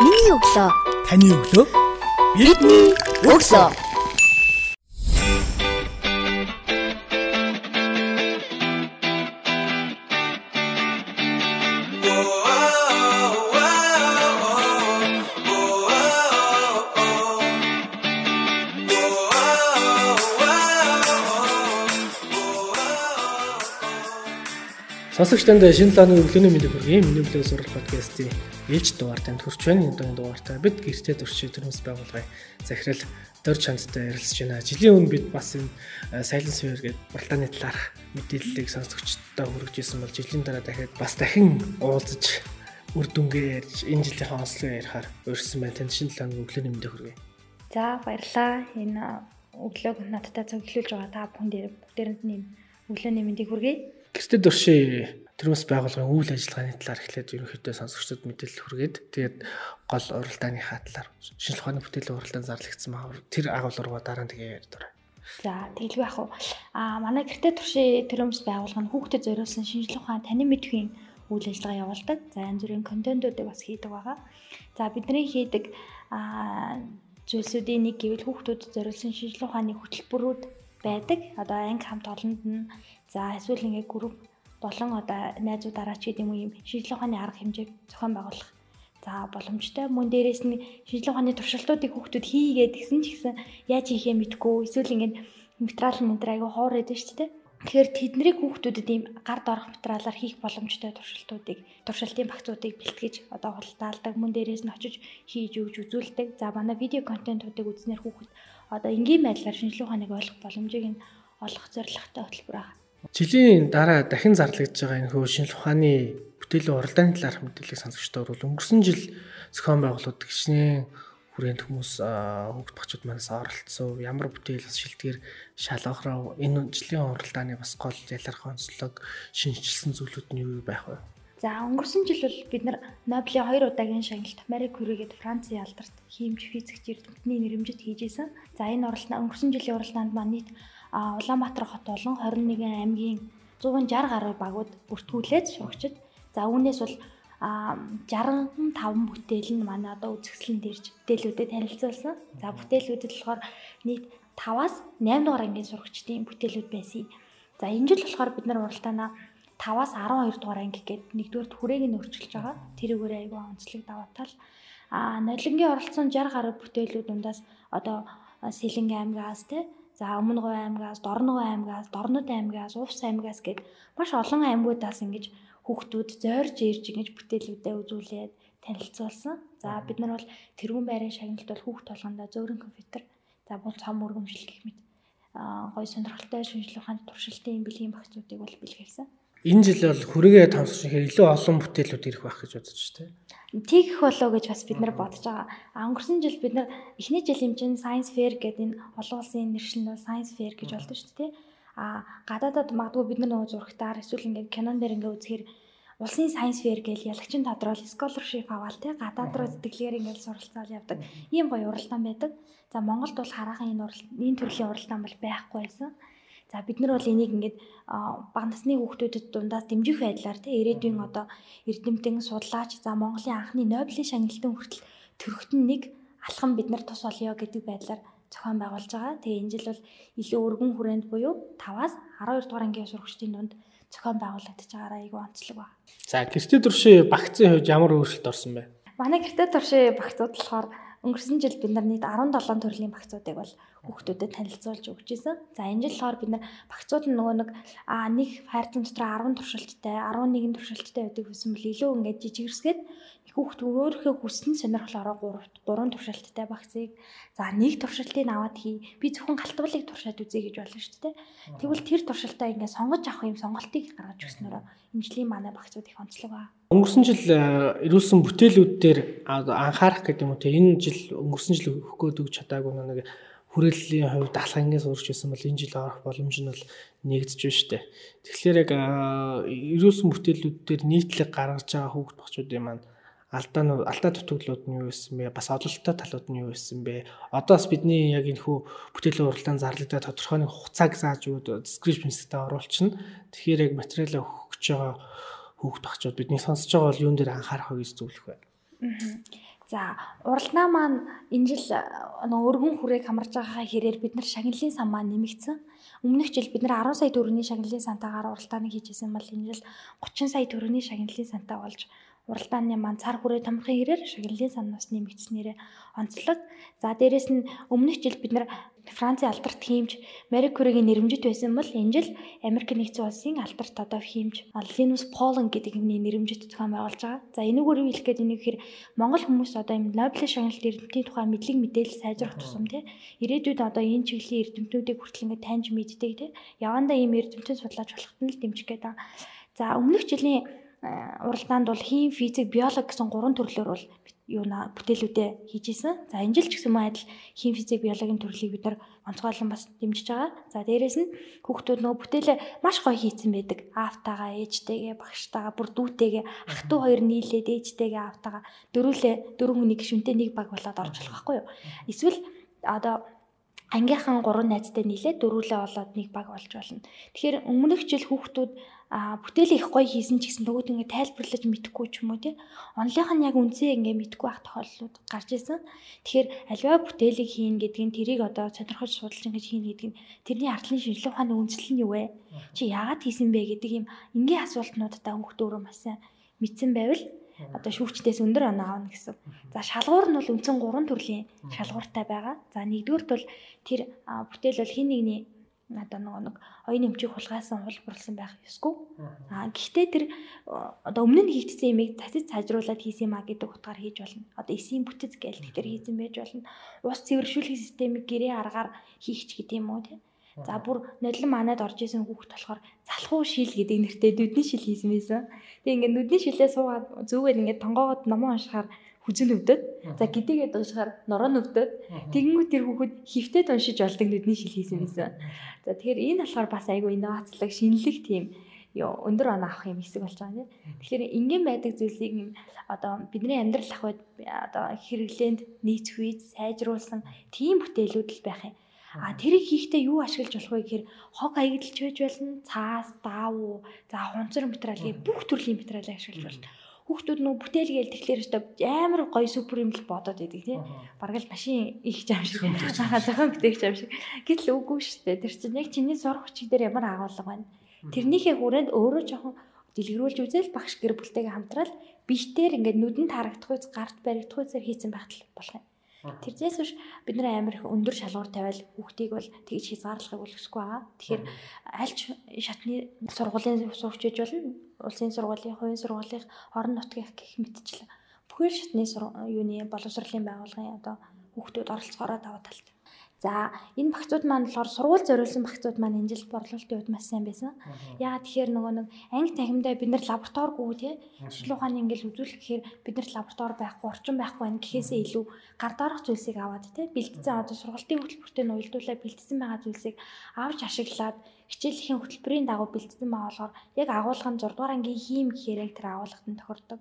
Миний өглөө. Таны өглөө. Бидний өглөө. Сонсогч танд шинэ лааны өглөөний мэндийг хүргэе. Миний өглөө сурал подкастын ээлж дугаар танд хүрч байна. Энэ дугаартаа бид гэртээ туршиж төрөмс байгуулгын захирал Дор чандтай ярилцж байна. Жилийн өмнө бид бас энэ Silence Fair гэдэг Британий талаарх мэдээллийг сонсогчдод хүргэж ирсэн бол жилийн дараа дахиад бас дахин уулзаж үр дүнгээ ярьж энэ жилийн онцлог ярихаар урьдсан байна. Танд шинэ лааны өглөөний мэндийг хүргэе. За баярлалаа. Энэ өглөөг надтай зөвлөж байгаа та бүхэн бүгдээрэнд нь өглөөний мэндийг хүргэе. Гэртээ дурши төрөөс байгууллагын үйл ажиллагааны талаар эхлээд ерөнхийдөө сонсогчдод мэдээлэл хүргээд тэгээд гол уралдааны хатлаар шинжлэх ухааны бүтээлийн уралдаанд зарлагдсан маа тэр агуулгаараа дараа нь тэгээ ярьдаа. За тэгэлгүй ах уу. Аа манай гэртээ турши төрөөс байгуулга нь хүүхдэд зориулсан шинжлэх ухаан танин мэдхийн үйл ажиллагаа явуулдаг. За янз бүрийн контентуудыг бас хийдэг байгаа. За бидний хийдэг аа зүйлсүүдийн нэг гэвэл хүүхдүүдэд зориулсан шинжлэх ухааны хөтөлбөрүүд байдаг. Одоо анги хамт олонд нь За эсвэл ингээ групп болон одоо найзуудаараа ч гэдэг юм уу юм шинжилгээ ухааны арга хэмжээг зохион байгуулах. За боломжтой мөн дээрэс нь шинжилгээ ухааны туршилтуудыг хүүхдүүд хийгээд гисэн ч гэсэн яаж хийхээ мэдгүй эсвэл ингээ материал энэ айгу хоор байдаг шүү дээ. Тэгэхээр тэднийг хүүхдүүдэд ийм гард орох материалаар хийх боломжтой туршилтуудыг туршилтын багцуудыг бэлтгэж одоо худалдаалдаг мөн дээрээс нь очиж хийж өгж үзүүлдэг. За манай видео контентуудыг үзснээр хүүхэд одоо энгийн байдлаар шинжилгээ ухааныг ойлгох боломжийг нь олох зорилготой хөтөлбөр байгаа. Жилийн дараа дахин зарлагдж байгаа энэ хөө шинжлэх ухааны бүтээлийн уралдааны талаарх мэдээллийг сонсогчдоор бол өнгөрсөн жил зохион байгуулалт гişнээ хүрээнд хүмүүс хүүхд багчууд манаас оролцсон. Ямар бүтээл бас шилдгээр шалгахраа энэ жилийн уралдааны бас гол ялгарх онцлог шинжилсэн зүйлүүд нь юу байх вэ? За өнгөрсөн жил бол бид нар Нобелийн 2 удаагийн шагналт Мари Кюригээд Францын алдарт хиймж физикч эрдэмтний нэрэмжит хийжсэн. За энэ уралдаан өнгөрсөн жилийн уралдаанд маань нийт Улаанбаатар хот болон 21 аймгийн 160 гаруй багууд бүртгүүлээд шугчид. За үүнээс бол 65 бүтээл нь манай одоо үзэсгэлэн дэрж бүтээлүүдэд танилцуулсан. За бүтээлүүдэд болохоор нийт 5-аас 8 дугаар ангийн сурагчдын бүтээлүүд байсан. За энэ жил болохоор бид нар уралдаанаа 5-аас 12 дугаар анги гээд нэгдүгээр хүрээг нь өөрчилж байгаа. Тэрүүгээр аягүй онцлог даваатал. А нойлонгийн оролцсон 60 гаруй бүтээлүүд дундаас одоо Сэлэнг аймгаас те За Өмнөговь аймгаас, Дорногов аймгаас, Дорнод аймгаас, Увс аймгаас гээд маш олон аймагуудаас ингэж хүүхдүүд зойрж ирж ингэж бүтээлүүдээ үзүүлээд танилцуулсан. За бид нар бол тэрүүн байрын шагналт бол хүүхд толгондоо зөөрөн компьютер, за бол цом өргөмжил гэх мэт гой сонирхолтой шинжилгээ ухааны туршилтын бэлгийн багцуудыг бол бэлгэлсэн энэ жил бол хүрээгээ томсох хэрэг илүү олон бүтээлүүд ирэх байх гэж бодож байна. Тэгэх болоо гэж бас бид нар бодож байгаа. А өнгөрсөн жил бид нар эхний жил юм чинь Science Fair гэдэг энэ олон улсын нэршил нь Science Fair гэж болдог шүү дээ. А гадаадад магадгүй бид нар нөгөө зурагтаар эсвэл ингээд кинон дээр ингээд үзэхээр улсын Science Fair гэж ялагчин тодорхойл scholarship аваад те гадаад руу зэтгэлгээр ингээд суралцаал явдаг. Ийм гоё уралдаан байдаг. За Монголд бол хараахан энэ энэ төрлийн уралдаан бол байхгүй байсан. За бид нар бол энийг ингээд бага насны хүүхдүүдэд дундаас дэмжих байдлаар тий ирээдүйн одоо эрдэмтэн судлаач за Монголын анхны Нобелийн шагналтын хүртэл төрөхтөн нэг алхам бид нар тус олё гэдэг байдлаар зохион байгуулж байгаа. Тэгээ энэ жил бол илүү өргөн хүрээнд буюу 5-аас 12 дугаар ангийн сурагчдын дунд зохион байгуулагдаж байгаараа айгүй онцлог байна. За гэртээ турши багцын хувьд ямар өөрчлөлт орсон бэ? Манай гэртээ турши багцууд болохоор өнгөрсөн жил бид нар нийт 17 төрлийн багцуудыг бол хүүхдүүдэд танилцуулж өгч ирсэн. За энэ жил болохоор бид нар багцууд нь нөгөө нэг а нэг хайрцан дотор 10 туршилттай 11 туршилттай байдаг гэсэн бол илүү ингээд жижигэрсгээд хүүхд өөрийнхөө хүссэн сонирхлоороо 3 3 туршилттай багцыг за нэг туршилтыг аваад хий. Би зөвхөн галтгуулыг туршаад үзье гэж болно шүү дээ. Тэгвэл тэр туршилтаа ингээд сонгож авах юм сонголтыг гаргаж өгснөөрөө эмчлийн манай багцууд их онцлог ба. Өнгөрсөн жил ирүүлсэн бүтээлүүд дээр анхаарах гэдэг юм уу те энэ жил өнгөрсөн жил өгөхгөөд өгч чадаагүй нэг хүрээллийн хувьд алхангийн сурч байсан бол энэ жил орох боломж нь бол нэгдэж байна шүү дээ. Тэгэхээр яг ирүүлсэн бүтээлүүд дээр нийтлэг гаргаж байгаа хүүхд багчуудын маань алдаа нь алдаа дутагдлууд нь юу байсан бэ? Бас ололттой талууд нь юу байсан бэ? Одоо бас бидний яг энэ хүү бүтээлийн уралдаан зарлагдаад тодорхой нэг хугацааг зааж өгöd description-тэй оруулчихна. Тэгэхээр яг материалаа гэж байгаа хүүхд багчууд бидний сонсож байгаа бол юун дээр анхаарах вэ гэж зөвлөх вэ? За уралдаа маань энэ жил өргөн хүрээг хамарж байгаа хэрээр бид нар шагналын сан маань нэмэгдсэн. Өмнөх жил бид нар 10 сая төгрөгийн шагналын сантаагаар уралдааны хийжсэн бол энэ жил 30 сая төгрөгийн шагналын сантаа болж уралдааны маань цар хүрээ томрохын хэрээр шагналын санаас нэмэгдснээрээ онцлог. За дээрэс нь өмнөх жил бид нар Францын алдарт хиймж Мари Кюригийн нэрэмжит байсан бол энэ жил Америк нэгдсэн улсын алдарт одоо хиймж Линус Полон гэдэг юмний нэрэмжит зохион байгуулж байгаа. За энэгээр юу хэлэх гээд энийг хэр Монгол хүмүүс одоо юм Нобелийн шагналт эрдэмтдийн тухай мэдлэг мэдээлэл сайжрах тусам тий. Ирээдүйд одоо энэ чиглэлийн эрдэмтнүүдийг хүртэл ингээд таньж мэддэг тий. Явандаа ийм эрдэмтэн судлаач болоход нь л дэмжих гээд байгаа. За өмнөх жилийн уралдаанд бол хим, физик, биолог гэсэн гурван төрлөөр бол юуна бүтээлүүдээ хийж исэн. За энэ жил ч гэсэн мөн адил хим, физик, биологийн төрлийг бид нар онцгойлон бас дэмжиж байгаа. За дээрэс нь хүүхдүүд нөгөө бүтээлээ маш гоё хийцэн байдаг. Аавтайгаа, ээжтэйгээ, багштайгаа, бүр дүүтэйгээ, ах トゥ хоёр нийлээд ээжтэйгээ, аавтайгаа дөрүүлээ дөрвөн хүнийг шүнтэй нэг баг болоод орж болох байхгүй юу? Эсвэл одоо ангийнхан гурван найзтай нийлээд дөрүүлээ болоод нэг баг болж болно. Тэгэхээр өмнөх жил хүүхдүүд а бүтээл их гоё хийсэн ч гэсэн нөгөөд ингээ тайлбарлаж мэдэхгүй ч юм уу тий. Онлынх нь яг үнцээ ингээ мэдэхгүй байх тохиолдлууд гарч ирсэн. Тэгэхээр альва бүтээлийг хийн гэдэг нь тэрийг одоо сонирхож судалж ингээ хийн гэдэг нь тэрний ардлын шинжилгээ ухааны үндэслэл нь юу вэ? Чи яагаад хийсэн бэ гэдэг юм энгийн асуултнуудаа хөнгөлт өөрөө маш сайн мэдсэн байвал одоо шүүгчдээс өндөр оноо авна гэсэн. За шалгуур нь бол үндсэн 3 төрлийн шалгууртай байгаа. За нэгдүгürt бол тэр бүтээл бол хин нэгний одоо нөгөө нэг оюун эмчийг хулгайсан хулбарлсан байх ёсгүй. Аа гэхдээ тэр одоо өмнө нь хийгдсэн юмыг цацаж сайжруулад хийсэн юм а гэдэг утгаар хийж болно. Одоо эсийн бүтэц гээл тэр хийсэн байж болно. Ус цэвэршүүлэх системийг гэрээ аргаар хийх ч гэдэм үү тийм. За бүр нодлон манад орж исэн хүүхд болохоор залхуу шил гэдэг нэртэй нүдний шил хийсэн байсан. Тэгээ ингээд нүдний шилээ суугаад зүгээд ингээд тонгоогод номоо уншихаар хүзэн өвдөд. За гэдийгээд уншихаар нороо өвдөд. Тэгэнгүүт тэр хүүхэд хөвтөд уншиж болдог нүдний шил хийсэн байсан. За тэгэхээр энэ болохоор бас айгүй инновацлог шинэлэг тийм өндөр оноо авах юм хэсэг болж байгаа нэ. Тэгэхээр ингийн байдаг зүйлсийг юм одоо бидний амьдрал ахуйд одоо хэрэглээнд үед сайжруулсан тийм бүтээлүүд л байх юм. А тэрийг хийхдээ юу ашиглаж болох вэ гэхээр хог хаягдалч байж болно, цаас, даавуу, за хунцар материалын бүх төрлийн материалыг ашиглаж болно хүүхдүүд нөө бүтээл гээл тэгэхээр өстө амар гоё супер юм л бодоод байдаг тий. Бараг л машин их жам шиг хаа зохион бүтээгч юм шиг. Гэтэл үгүй шүү дээ. Тэр чинь яг чиний сурах хүчиг дээр ямар агуулга байна. Тэрнийхээ хүрээнд өөрөө жоохон дэлгэрүүлж үзэл багш гэр бүлтэйгээ хамтраад бишээр ингээд нүдэнд харагдах үз гарт баригдах үзээр хийцэн байхад болох юм. Тэрнээс биш бид нэр амар их өндөр шалгуур тавиал хүүхдийг бол тэгж хязгаарлахыг бол хүсэхгүй байгаа. Тэгэхээр альч шатны сургуулийн сурагч гэж болно. Улсын сургуулийн, хувийн сургуулийн, орон нутгийн гэх мэтчлэн бүхэл шатны юуны боловсролын байгууллагын одоо хүүхдүүд оролцохороо даваа талтай. За энэ багцууд маань болохоор сургууль зориулсан багцууд маань энэ жил борлуулалтын үед маш сайн байсан. Яагаад тэгэхээр нөгөө нэг анги тахимдаа бид нар лабораторигүй тий шинжилгээ ухааны ингээл үзүүлэх гэхээр бид нар лаборатори байхгүй, орчин байхгүй байх гэхээсээ илүү гар дарах зүйлсийг аваад тий бэлтгэсэн одоо сургалтын хөтөлбөртөө нь уялдуулаад бэлтгэсэн байгаа зүйлсийг авч ашиглаад хичээлийн хөтөлбөрийн дагуу бэлтгэсэн байгаа болохоор яг агуулга нь 6 дугаар ангийн хим гэхээр яг тэр агуулгад нь тохирдог.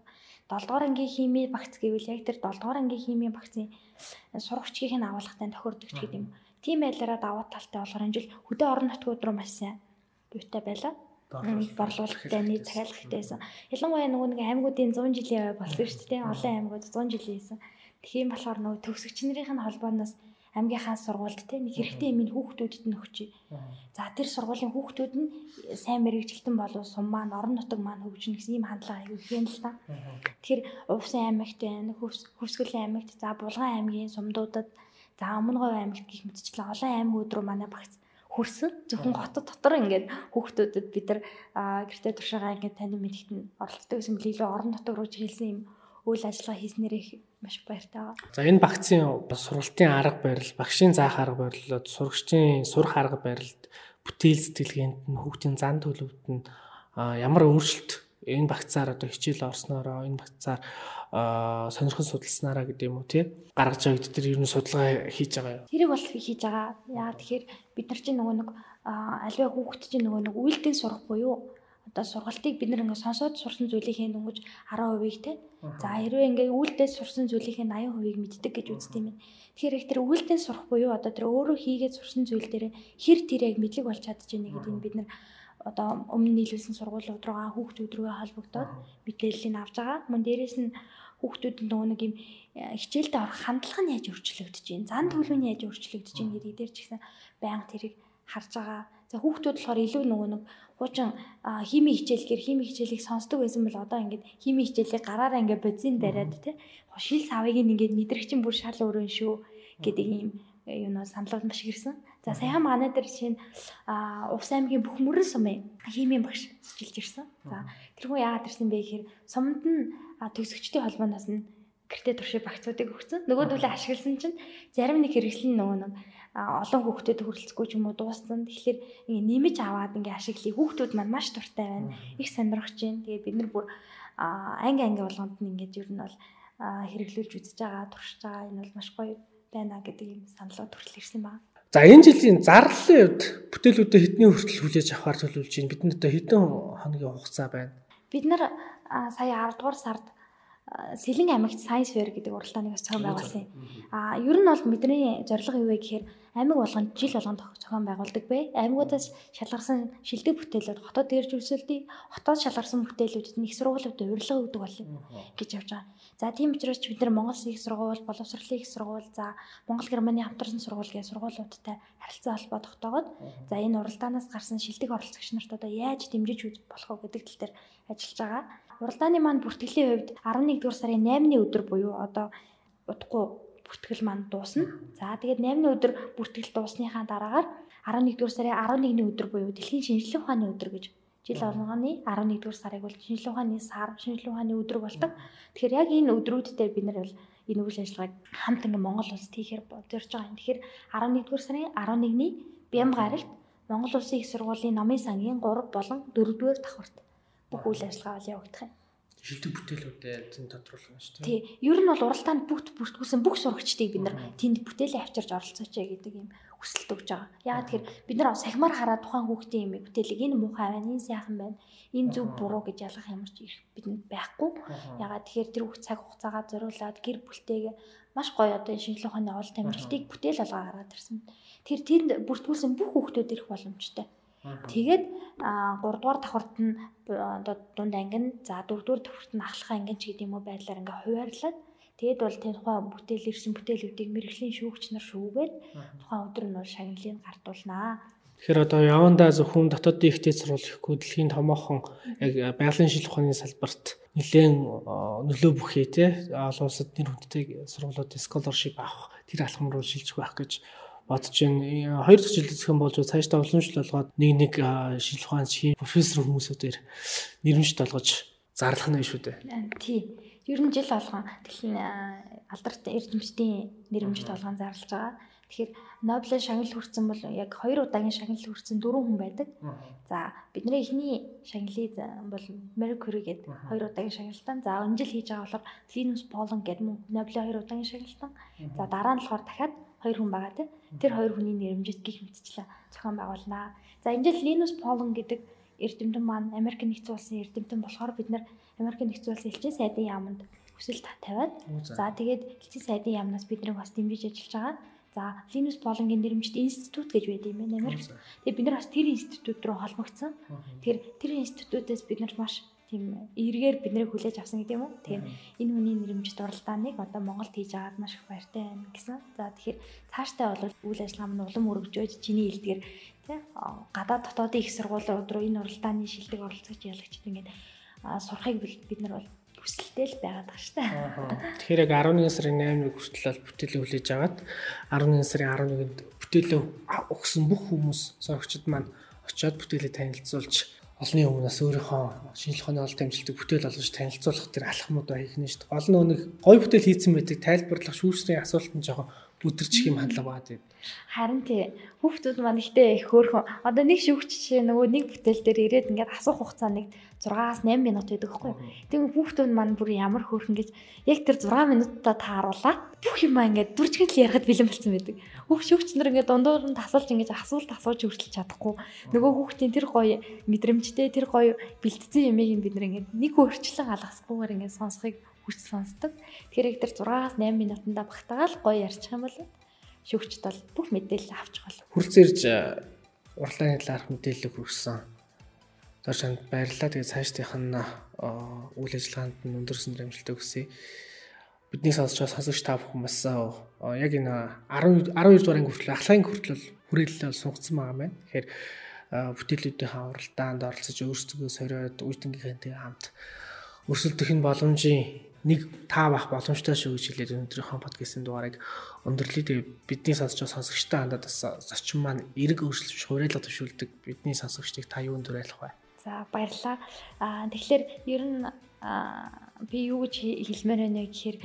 7 дугаар ангийн химийн багц гэвэл яг тэр 7 дугаар ангийн химийн багцын сурагчгийн агуулгатай тохирдог ч гэдэг юм. Тийм байлаараа даваа талтай болохоор энэ жил хөдөө орон нутгууд руу маш сайн юутай байлаа. борлуулалттай нийт захиалгатайсэн. Ялангуяа нөгөө нэг аймагуудын 100 жилийн болсон шүү дээ. Олон аймагуд 100 жилийн хийсэн. Тэгэхээр болохоор нөгөө төгсөгч нарын холбооноос аймгийнхаа сургуульд те нэг хэрэгтэй юм хүүхдүүдэд нь өгчээ. За тэр сургуулийн хүүхдүүд нь сайн мэрэгжилтэн болов сум маань орон нутаг маань хөгжинэ гэсэн ийм хандлага аягүй ихэн л та. Тэгэхээр Увсын аймагт байна, Хөвсгөлийн аймагт, за Булган аймгийн сумдуудад, за Өмнөговь аймагт гих мэтчлэн олон аймагуд руу манай багц хөрсөн. Зөвхөн хотод дотор ингээд хүүхдүүдэд бид нар гэртээ туршаагаа ингээд тань мэдхэд нь оролцдог гэсэн мэт илүү орон нутаг руу хэлсэн юм үйл ажиллагаа хийснээрээ маш баяртай байгаа. За энэ багцын сургалтын арга барил, багшийн заах арга барилууд, сурагчдын сурах арга барилд, бүтээл сэтгэлгээнд нь хүүхдийн зан төлөвт нь ямар өөрчлөлт энэ багцаар одоо хичээл орсноороо энэ багцаар сонирхон судалснараа гэдэг юм уу тий гаргаж байгаа гэдэг тэр ер нь судалгаа хийж байгаа юу? Тэрийг бол хийж байгаа. Яа тэгэхээр бид нар чинь нөгөө нэг альва хүүхд чинь нөгөө нэг үйлдэл сурах буюу одоо сургалтыг бид нэг сонсоод сурсан зүйлийнхээ дөнгөж 10%-ийг те. За хэрвээ ингээ үйлдэл сурсан зүйлийнхээ 80%-ийг мэддэг гэж үздэг юм. Тэгэхээр их тэр үйлдэл сурах буюу одоо тэр өөрөө хийгээд сурсан зүйл дээр хэр тэр яг мэдлэг болж чадчихэв гэдэг нь бид нар одоо өмнө нийлүүлсэн сургуулиуд руугаа хүүхдүүд рүү холбогдоод мэдээллийг авч байгаа. Мөн дээрэс нь хүүхдүүд нөгөө нэг юм э, хичээлдээ орох хандлага нь яаж өөрчлөгдөж байна. Зан төлөв нь яаж өөрчлөгдөж байна гэдэг дээр ч гэсэн байнга тэрийг харж байгаа. За хүүхдүүд болохоор илүү нөгөө нэг хуучин хими хичээлгээр хими хичээлийг сонсдог байсан бол одоо ингээд хими хичээлийг гараараа ингээд бензин дараад тий шил савыг ингээд мэдрэгчин бүр шал өрөн шүү гэдэг юм юунаас саналууд маш ирсэн. За саяхан манай дээр чинь Увс аймгийн бүх мөрөн сумын химийн багш сжилж ирсэн. За тэр хүн яагаад ирсэн бэ гэхээр сумд нь төгсөгчдийн холбооноос нь гэртээ турши багцуудыг өгсөн. Нөгөө төлөө ашигласан чинь зарим нэг хэрэгсэл нь нөгөө нэг олон хүүхдэд хүрэлцэхгүй ч юм уу дууссан. Тэгэхээр ингээ нэмэж аваад ингээ ашиглая. Хүүхдүүд маань маш дуртай байна. Их сонирхож байна. Тэгээ бид нар бүр анги анги болгонд нь ингээд ер нь бол хэрэглүүлж үзэж байгаа, туршиж байгаа. Энэ бол маш гоё байна гэдэг юм саналууд хүртэл ирсэн байна. За энэ жилийн зарлалын хувьд бүтээлүүдэд хэдний хүртэл хүлээж авахар төлөвлөж байна. Биднэрт хэдэн хоногийн хугацаа байна? Бид нар сая 10 дугаар сард Сэлэн аймагт Science Fair гэдэг уралдааныг бас зохион байгуулсан. А ер нь бол бидний зорилго юу вэ гэхээр аймаг болгонд жил болгонд зохион байгуулдаг бай. Аймагуудаас шалгарсан шилдэг бүтээлүүд хотод дээрж өрсөлдөй. Хотод шалгарсан бүтээлүүдэд нь их сургуулиудад урилга өгдөг болно гэж явж байгаа. За тийм учраас бид нар Монгол их сургууль, боловсролын их сургууль, за Монгол Германы хамтарсан сургууль гэх сургуулиудтай харилцаа холбоо тогтоогод за энэ уралдаанаас гарсан шилдэг оролцогч нарт одоо яаж дэмжиж болох вэ гэдэг тал дээр ажиллаж байгаа. Уралдааны маань бүртгэлийн хувьд 11 дугаар сарын 8-ны өдөр буюу одоо удахгүй бүртгэл маань дуусна. За тэгээд 8-ны өдөр бүртгэл дуусныхаа дараагаар 11 дугаар сарын 11-ний өдөр буюу дэлхийн шинжилгээ ухааны өдөр гэж жил болгоны 11 дугаар сарыг бол шинжилгээ ухааны сар, шинжилгээ ухааны өдөр болдог. Тэгэхээр яг энэ өдрүүдтэй бид нар бол энэ үйл ажиллагааг хамт ингээ Монгол улсад хийхээр зорж байгаа юм. Тэгэхээр 11 дугаар сарын 11-ний Бям гаралт Монгол Улсын их сургуулийн намын сангийн 3 болон 4 дугаар давхарт бүх үйл ажиллагаа бол явагдах юм. Шилдэг бүтээлүүдэд зэн тодруулах шүү дээ. Тий. Ер нь бол уралдаанд бүгд бүртгүүлсэн бүх сурагчдыг бид нар тэнд бүтээлээ авчирж оролцооч гэдэг юм хүсэлт өгж байгаа. Яагаад тэгэхээр бид нар сахимаар хараад тухайн хүүхдийн юм бүтээлийг энэ муухай байна, энэ сайхан байна, энэ зөв буруу гэж ялгах юм чи бидэнд байхгүй. Яагаад тэгэхээр тэр хүүхд цаг хугацаагаа зориулаад гэр бүлтэйгээ маш гоё одоо шинжилгээ ухааны олд амжилтыг бүтээл алгаа гаргаад ирсэн. Тэр тэр бүртгүүлсэн бүх хүүхдүүд ирэх боломжтой. Тэгээд 3 дугаар давхарт нь одоо дунд анги нь за 4 дугаар давхарт нь ахлах анги ч гэдэг юм уу байдлаар ингээ хуваарлаад тэгээд бол тэр тухайн бүтээл ирсэн бүтээлүүдийг мэрэгжлийн шүүгч нар шүүгээд тухайн өдөр нь бол шагналыг гартуулнаа. Тэгэхээр одоо явандаа зөвхөн дотоодын ихтэй сурвалжихгүй дэлхийн томоохон яг байгалийн шил ухааны салбарт нэлээд нөлөө бүхий те олон улсад нэр хүндтэй сургуулиуд scholarship авах тэр алхам руу шилжих байх гэж бодож байна. Хоёр дахь жилийн зохион болж цаашдаа уламжлал болгоод нэг нэг шинжлэх ухааны хийн профессор хүмүүсүүдээр нэрмжт болгож зарлах нь шүү дээ. Тий. Ер нь жил болгон дэлхийн алдарт эрдэмтдийн нэрмжт болгон зарлаж байгаа. Тэгэхээр Нобелийн шагнал хүртсэн бол яг хоёр удаагийн шагнал хүртсэн дөрвөн хүн байдаг. За бидний эхний шагналыг бол Marie Curie гэдэг хоёр удаагийн шагналтан. За энэ жил хийж байгаа болохоор Linus Pauling гэдэг мөн Нобелийн хоёр удаагийн шагналтан. За дараа нь болохоор дахиад хоёр хүн байгаа тийм. Тэр хоёр хүний нэрмжит гих мэтчлээ зохион байгуулнаа. За энэ жил Linus Pauling гэдэг эрдэмтэн маань Америк нэгдсэн улсын эрдэмтэн болохоор бид нар Америк нэгдсэн улсын элчин сайдын яамд хүсэл тавиад за тэгээд элчин сайдын яамнаас бид нэг бас дэмжиж ажиллаж байгаа. За Linus Pauling-ийн нэрмжит институт гэж байдаг юм байна Америк. Тэгээд бид нар бас тэр институт руу холбогдсон. Тэгэхээр тэр институтээс бид нар маш тийм эргээр биднийг хүлээж авсан гэдэг юм уу. Тийм энэ хүний нэрмжит оролдааныг одоо Монголд хийж аваад маш их баяртай байна гэсэн. За тэгэхээр цаашдаа бол үйл ажиллагаа маань улам өргөжөөж чиний хэлдгээр тий гадаад дотоодын их сургуулиуд руу энэ оролдааны шилдэг оролцогч ялагчд ингээд сурахыг бид нар бол хүсэлтэй л байгаад байгаа шүү дээ. Тэгэхээр яг 11 сарын 8-ны хүртэл бол бүтээлээ хүлээж аваад 11 сарын 11-нд бүтээлээ өгсөн бүх хүмүүс сорогчд маань очиод бүтээлээ танилцуулж олонний өмнөөс өөрийнхөө шинжлэх ухааны олд амжилтыг бүтээл олгож танилцуулах тэр алхмуудаа хийх нь шүү дээ. Нь нэг гой бүтээл хийцэн байдаг тайлбарлах шүүрсрийн асуулт нь жоохон бүдэрчих юм хандлага баад юм. Харин тий хүүхдүүд маань ихтэй их хөөрхөн одоо нэг шүүгч чинь нөгөө нэг бүтээл дээр ирээд ингээд асуух хугацаа нэг 6-аас 8 минут байдаг юу. Тэгээ хүүхдүүд маань бүр ямар хөөрхөн гэж яг тэр 6 минутаа тааруулаад бүх юм ингээд дүржгэн л ярахад бэлэн болсон байдаг. Хүүхд шүүгч нар ингээд дундуур нь тасалж ингээд асуулт асууж хүртэл чадахгүй. Нөгөө хүүхдийн тэр гоё мэдрэмжтэй тэр гоё бэлтцсэн юмыг бид нар ингээд нэг өөрчлөн алгасгүйгээр ингээд сонсхийг хүч сонсдог. Тэгэхээр тэр 6-аас 8 минутанда багтаагаал гоё ярьчих юм бол шүүгчд бол бүх мэдээлэл авчих бол. Хурц ирж уралдааны талаарх мэдээлэл хүргэсэн Зор чанд баярлалаа. Тэгээд цаашдынх нь үйл ажиллагаанд нь өндөр өсөндөр амжилттай хүсье. Бидний сонсож байгаа сонсогч та бүхэн бас яг энэ 10 12 дугаар анги хүртэл ахлагын хүртэл хүрээлэл сунгацсан байгаа байна. Тэгэхээр бүтээлүүдийн хавралдаанд оролцож өөрсдөө сориод үйдэнгийнхэнтэй хамт өрсөлдөх нь боломжийн нэг таа бах боломжтой шүү гэж хэлээд өнөөдрийнхөө подкастын дугаарыг өндөрлөе. Тэгээ бидний сонсож байгаа сонсогчтой хандаад бас зочин маань эрг өөрчлөлт хуурайлга төвшүүлдэг бидний сонсогчдыг та юунд дүрэлэх вэ? За баярлалаа. Аа тэгэхээр ер нь би юу гэж хэлмээр байна гэхээр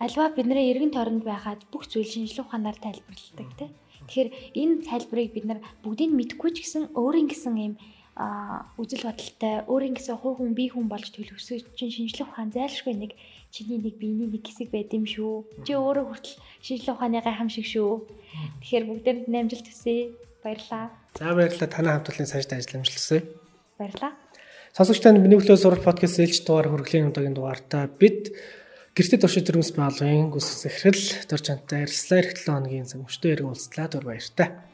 альва бидний эргэн тойронд байхад бүх зүйл шинжилгээ ухаанаар тайлбарладаг тийм. Тэгэхээр энэ тайлбарыг бид нар бүгдийг мэдгүй ч гэсэн өөрийн гэсэн юм үзэл бодолтой өөрийн гэсэн хуу хүн бие хүн болж төлөвсөж чинь шинжлэх ухаан зайлшгүй нэг чиний нэг биений нэг хэсэг байд юм шүү. Чи өөрөө хүртэл шинжлэх ухааны гайхамшиг шүү. Тэгэхээр бүгдээрэнд намжилт хүсье. Баярлаа. За баярлалаа. Танай хамтлалын сайжтай ажил амжилт хүсье. Баярлаа. Сонсогч танд миний өглөө сурал подкаст ээлж дугаар хөргөлийн удаагийн дугаартаа бид гэртээ туршид төрөмс дор чантай ярьслаа эрт 7 хоногийн цаг мөчтөө иргэн уулзлаа дур баяртай.